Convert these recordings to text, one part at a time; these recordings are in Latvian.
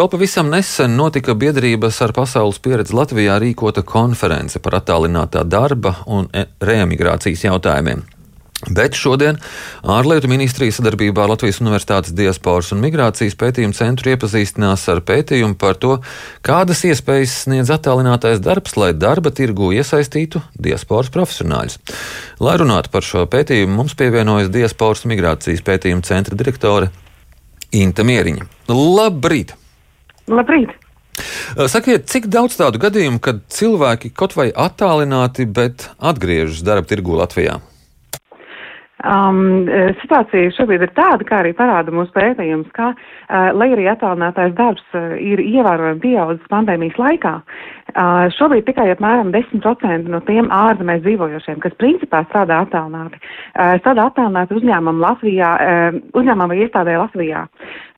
Vēl pavisam nesen notika biedrības ar pasaules pieredzi Latvijā rīkota konference par attālinātā darba un e, reemigrācijas jautājumiem. Bet šodien ārlietu ministrija sadarbībā ar Latvijas Universitātes diasporas un migrācijas pētījumu centru iepazīstinās ar pētījumu par to, kādas iespējas sniedz attālinātais darbs, lai darba tirgu iesaistītu diasporas profesionāļus. Lai runātu par šo pētījumu, mums pievienojas diasporas migrācijas pētījumu centra direktore Inta Mieriņa. Labrīt! Labrīt! Sakiet, cik daudz tādu gadījumu, kad cilvēki kaut vai attālināti, bet atgriežas darba tirgu Latvijā? Um, situācija šobrīd ir tāda, kā arī parāda mūsu pētījums, ka, uh, lai arī attālinātais darbs uh, ir ievērojami pieaudzis pandēmijas laikā, šobrīd tikai apmēram 10% no tiem ārzemēs dzīvojošiem, kas principā strādā attālināti, strādā attālināti uzņēmumam Latvijā, uzņēmumam vai iestādē Latvijā.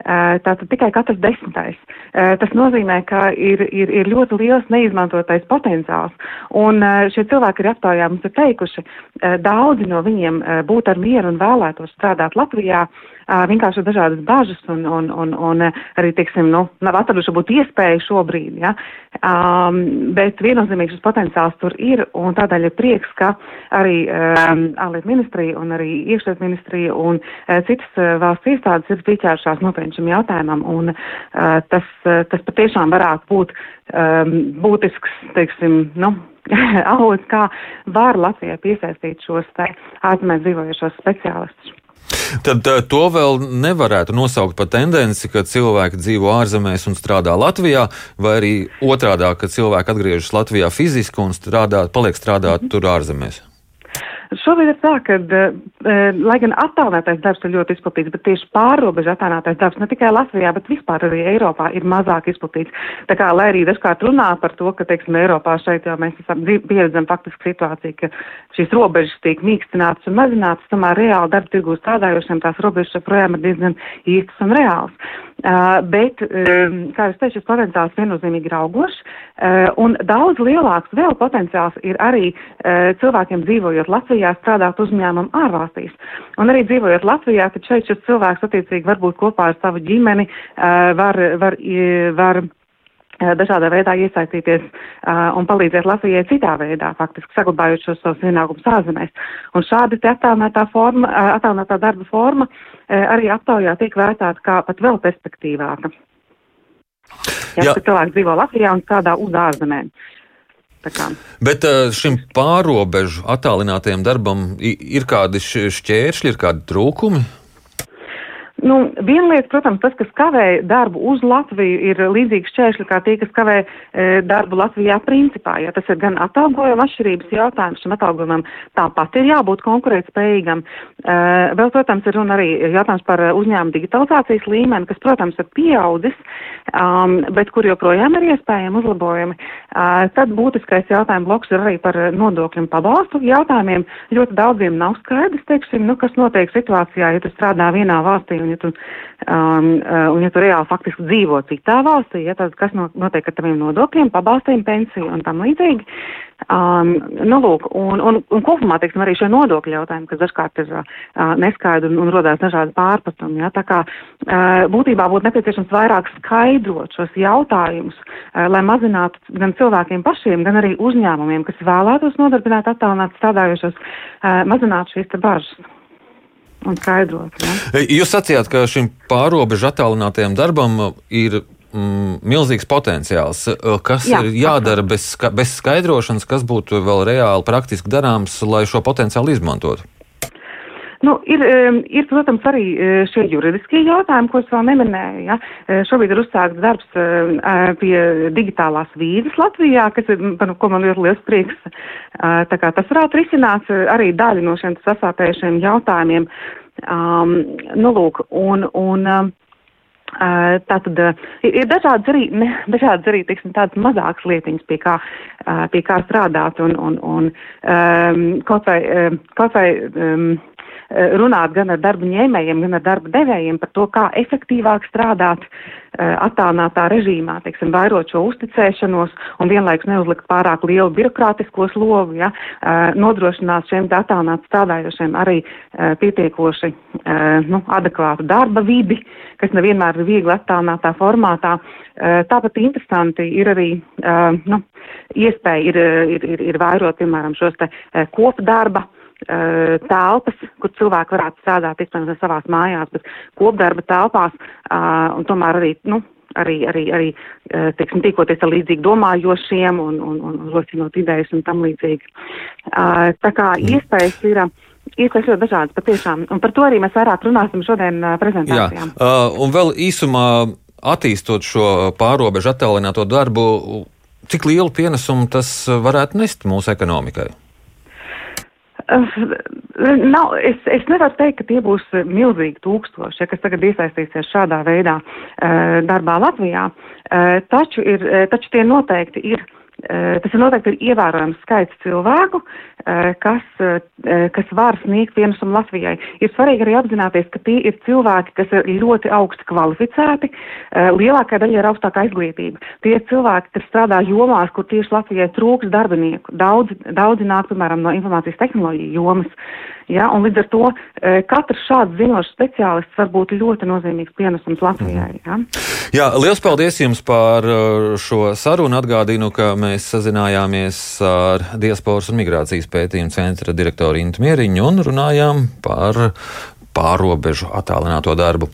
Tātad tikai katrs desmitais. Tas nozīmē, ka ir, ir, ir ļoti liels neizmantotais potenciāls, un šie cilvēki ir aptaujā mums ir teikuši, daudzi no viņiem būtu ar mieru un vēlētos strādāt Latvijā, vienkārši dažādas bažas un, un, un, un arī, teiksim, nu, nav atraduši būt iespēju šobrīd, ja. Um, bet viennozīmīgi šis potenciāls tur ir, un tādēļ ir prieks, ka arī um, ārlietu ministrija un arī iekšlietu ministrija un uh, citas uh, valsts iestādes ir pieķērušās nopietni šim jautājumam, un uh, tas, uh, tas patiešām varētu būt um, būtisks, teiksim, nu, avots, kā var Latvijai piesaistīt šos te ārzemēs dzīvojušos speciālistus. Tad to vēl nevarētu nosaukt par tendenci, ka cilvēki dzīvo ārzemēs un strādā Latvijā, vai arī otrādi, ka cilvēki atgriežas Latvijā fiziski un strādā, paliek strādāt mm -hmm. tur ārzemēs. Šobrīd ir tā, ka, e, lai gan attālinātais darbs ir ļoti izplatīts, bet tieši pārrobežu attālinātais darbs ne tikai Latvijā, bet vispār arī Eiropā ir mazāk izplatīts. Tā kā, lai arī dažkārt runā par to, ka, teiksim, Eiropā šeit jau mēs esam pieredzam faktiski situāciju, ka šīs robežas tiek mīkstinātas un mazinātas, tomēr reāli darba tirgū strādājošiem tās robežas joprojām ir diezgan īstas un reāls. Uh, bet, um, kā jūs teicat, šis potenciāls viennozīmīgi ir augošs, uh, un daudz lielāks vēl potenciāls ir arī uh, cilvēkiem dzīvojot Latvijā, strādāt uzņēmumu ārvalstīs. Un arī dzīvojot Latvijā, tad šeit šis cilvēks attiecīgi var būt kopā ar savu ģimeni, uh, var, var, var dažādā veidā iesaistīties uh, un palīdzēt Latvijai citā veidā, faktiski saglabājot šos savus ienākumus ārzemēs. Un šādi te attālinātā forma, uh, attālinātā darba forma uh, arī aptaujā tiek vērtēta kā pat vēl perspektīvāka. Ja, ja. cilvēks dzīvo Latvijā un strādā uz ārzemēm. Bet šim pārobežu attālinātajam darbam ir kādi šķēršļi, ir kādi trūkumi? Nu, viena lieta, protams, tas, kas kavē darbu uz Latviju, ir līdzīgi šķēršļi kā tie, kas kavē e, darbu Latvijā principā. Ja tas ir gan atalgojuma atšķirības jautājums, šim atalgojumam tāpat ir jābūt konkurētspējīgam. E, vēl, protams, ir runa arī jautājums par uzņēmumu digitalizācijas līmeni, kas, protams, ir pieaudzis, um, bet kur joprojām ir iespējami uzlabojumi. Uh, tad būtiskais jautājums bloks ir arī par nodokļu pabalstu jautājumiem. Ļoti daudziem nav skaidrs, teiksim, nu, kas notiek situācijā, ja tu strādā vienā valstī un ja tu, um, uh, un ja tu reāli faktiski dzīvo citā valstī, ja tad kas notiek ar taviem nodokļiem, pabalstiem, pensiju un tam līdzīgi. Um, nu, lūk, un, un, un kopumā, teiksim, arī šie nodokļu jautājumi, kas dažkārt ir uh, neskaidri un, un rodās dažādi pārpratumi. Ja, tā kā uh, būtībā būtu nepieciešams vairāk skaidrot šos jautājumus, uh, lai mazinātu gan cilvēkiem pašiem, gan arī uzņēmumiem, kas vēlētos nodarbināt attālināt strādājošos, uh, mazināt šīs te bažas un skaidrot. Ja? Jūs sacījāt, ka šim pārobežu attālinātajam darbam ir mm, milzīgs potenciāls. Kas Jā, ir jādara bez, bez skaidrošanas, kas būtu vēl reāli praktiski darāms, lai šo potenciālu izmantotu? Nu, ir, ir, protams, arī šie juridiskie jautājumi, ko es vēl neminēju. Ja? Šobrīd ir uzsākts darbs pie digitālās vīzes Latvijā, kas ir, par ko man ļoti liels prieks. Tā kā tas varētu risināt arī daļu no šiem sasāpējušiem jautājumiem. Um, nu, lūk, un, un, Uh, Tātad ir dažādas arī, ne, dažādas arī teiksim, tādas mazākas lietiņas, pie kā, pie kā strādāt un, un, un um, kaut vai, um, kaut vai um, runāt gan ar darba ņēmējiem, gan ar darba devējiem par to, kā efektīvāk strādāt attālinātā režīmā, teiksim, vairot šo uzticēšanos un vienlaikus neuzlikt pārāk lielu birokrātisko slogu, ja, nodrošināt šiem attālināt strādājošiem arī pietiekoši nu, adekvātu darba vidi, kas nevienmēr ir viegli attālinātā formātā. Tāpat interesanti ir arī nu, iespēja ir, ir, ir, ir vairot, piemēram, šos te kopdarba telpas, kur cilvēki varētu strādāt, iespējams, savās mājās, bet kopdarba telpās, un tomēr arī, nu, arī, arī, arī teiksim, tīkoties ar līdzīgi domājošiem un, un, un rosinot idejas un tam līdzīgi. Tā kā mm. iespējas ir. Iespējas ļoti dažādas patiešām, un par to arī mēs vairāk runāsim šodien prezentācijā. Jā, uh, un vēl īsumā attīstot šo pārobežu attālināto darbu, cik lielu pienesumu tas varētu nest mūsu ekonomikai? Nav, es, es nevaru teikt, ka tie būs milzīgi tūkstoši, ja, kas tagad iesaistīsies šādā veidā uh, darbā Latvijā, uh, taču, ir, taču tie noteikti ir. Tas ir noteikti ir ievērojams skaits cilvēku, Eh, kas, eh, kas var sniegt pienesumu Latvijai. Ir svarīgi arī apzināties, ka tie ir cilvēki, kas ir ļoti augsti kvalificēti, eh, lielākā daļa ir augstākā izglītība. Tie ir cilvēki, kas strādā jomās, kur tieši Latvijai trūks darbinieku. Daudzi, daudzi nāk, piemēram, no informācijas tehnoloģiju jomas. Ja, un līdz ar to katrs šāds zinošs speciālists var būt ļoti nozīmīgs pienesums Latvijai. Ja. Jā, liels paldies jums par šo sarunu. Atgādinu, ka mēs sazinājāmies ar diasporas un migrācijas pētījuma centra direktoru Intu Mieriņu un runājām par pārobežu attālināto darbu.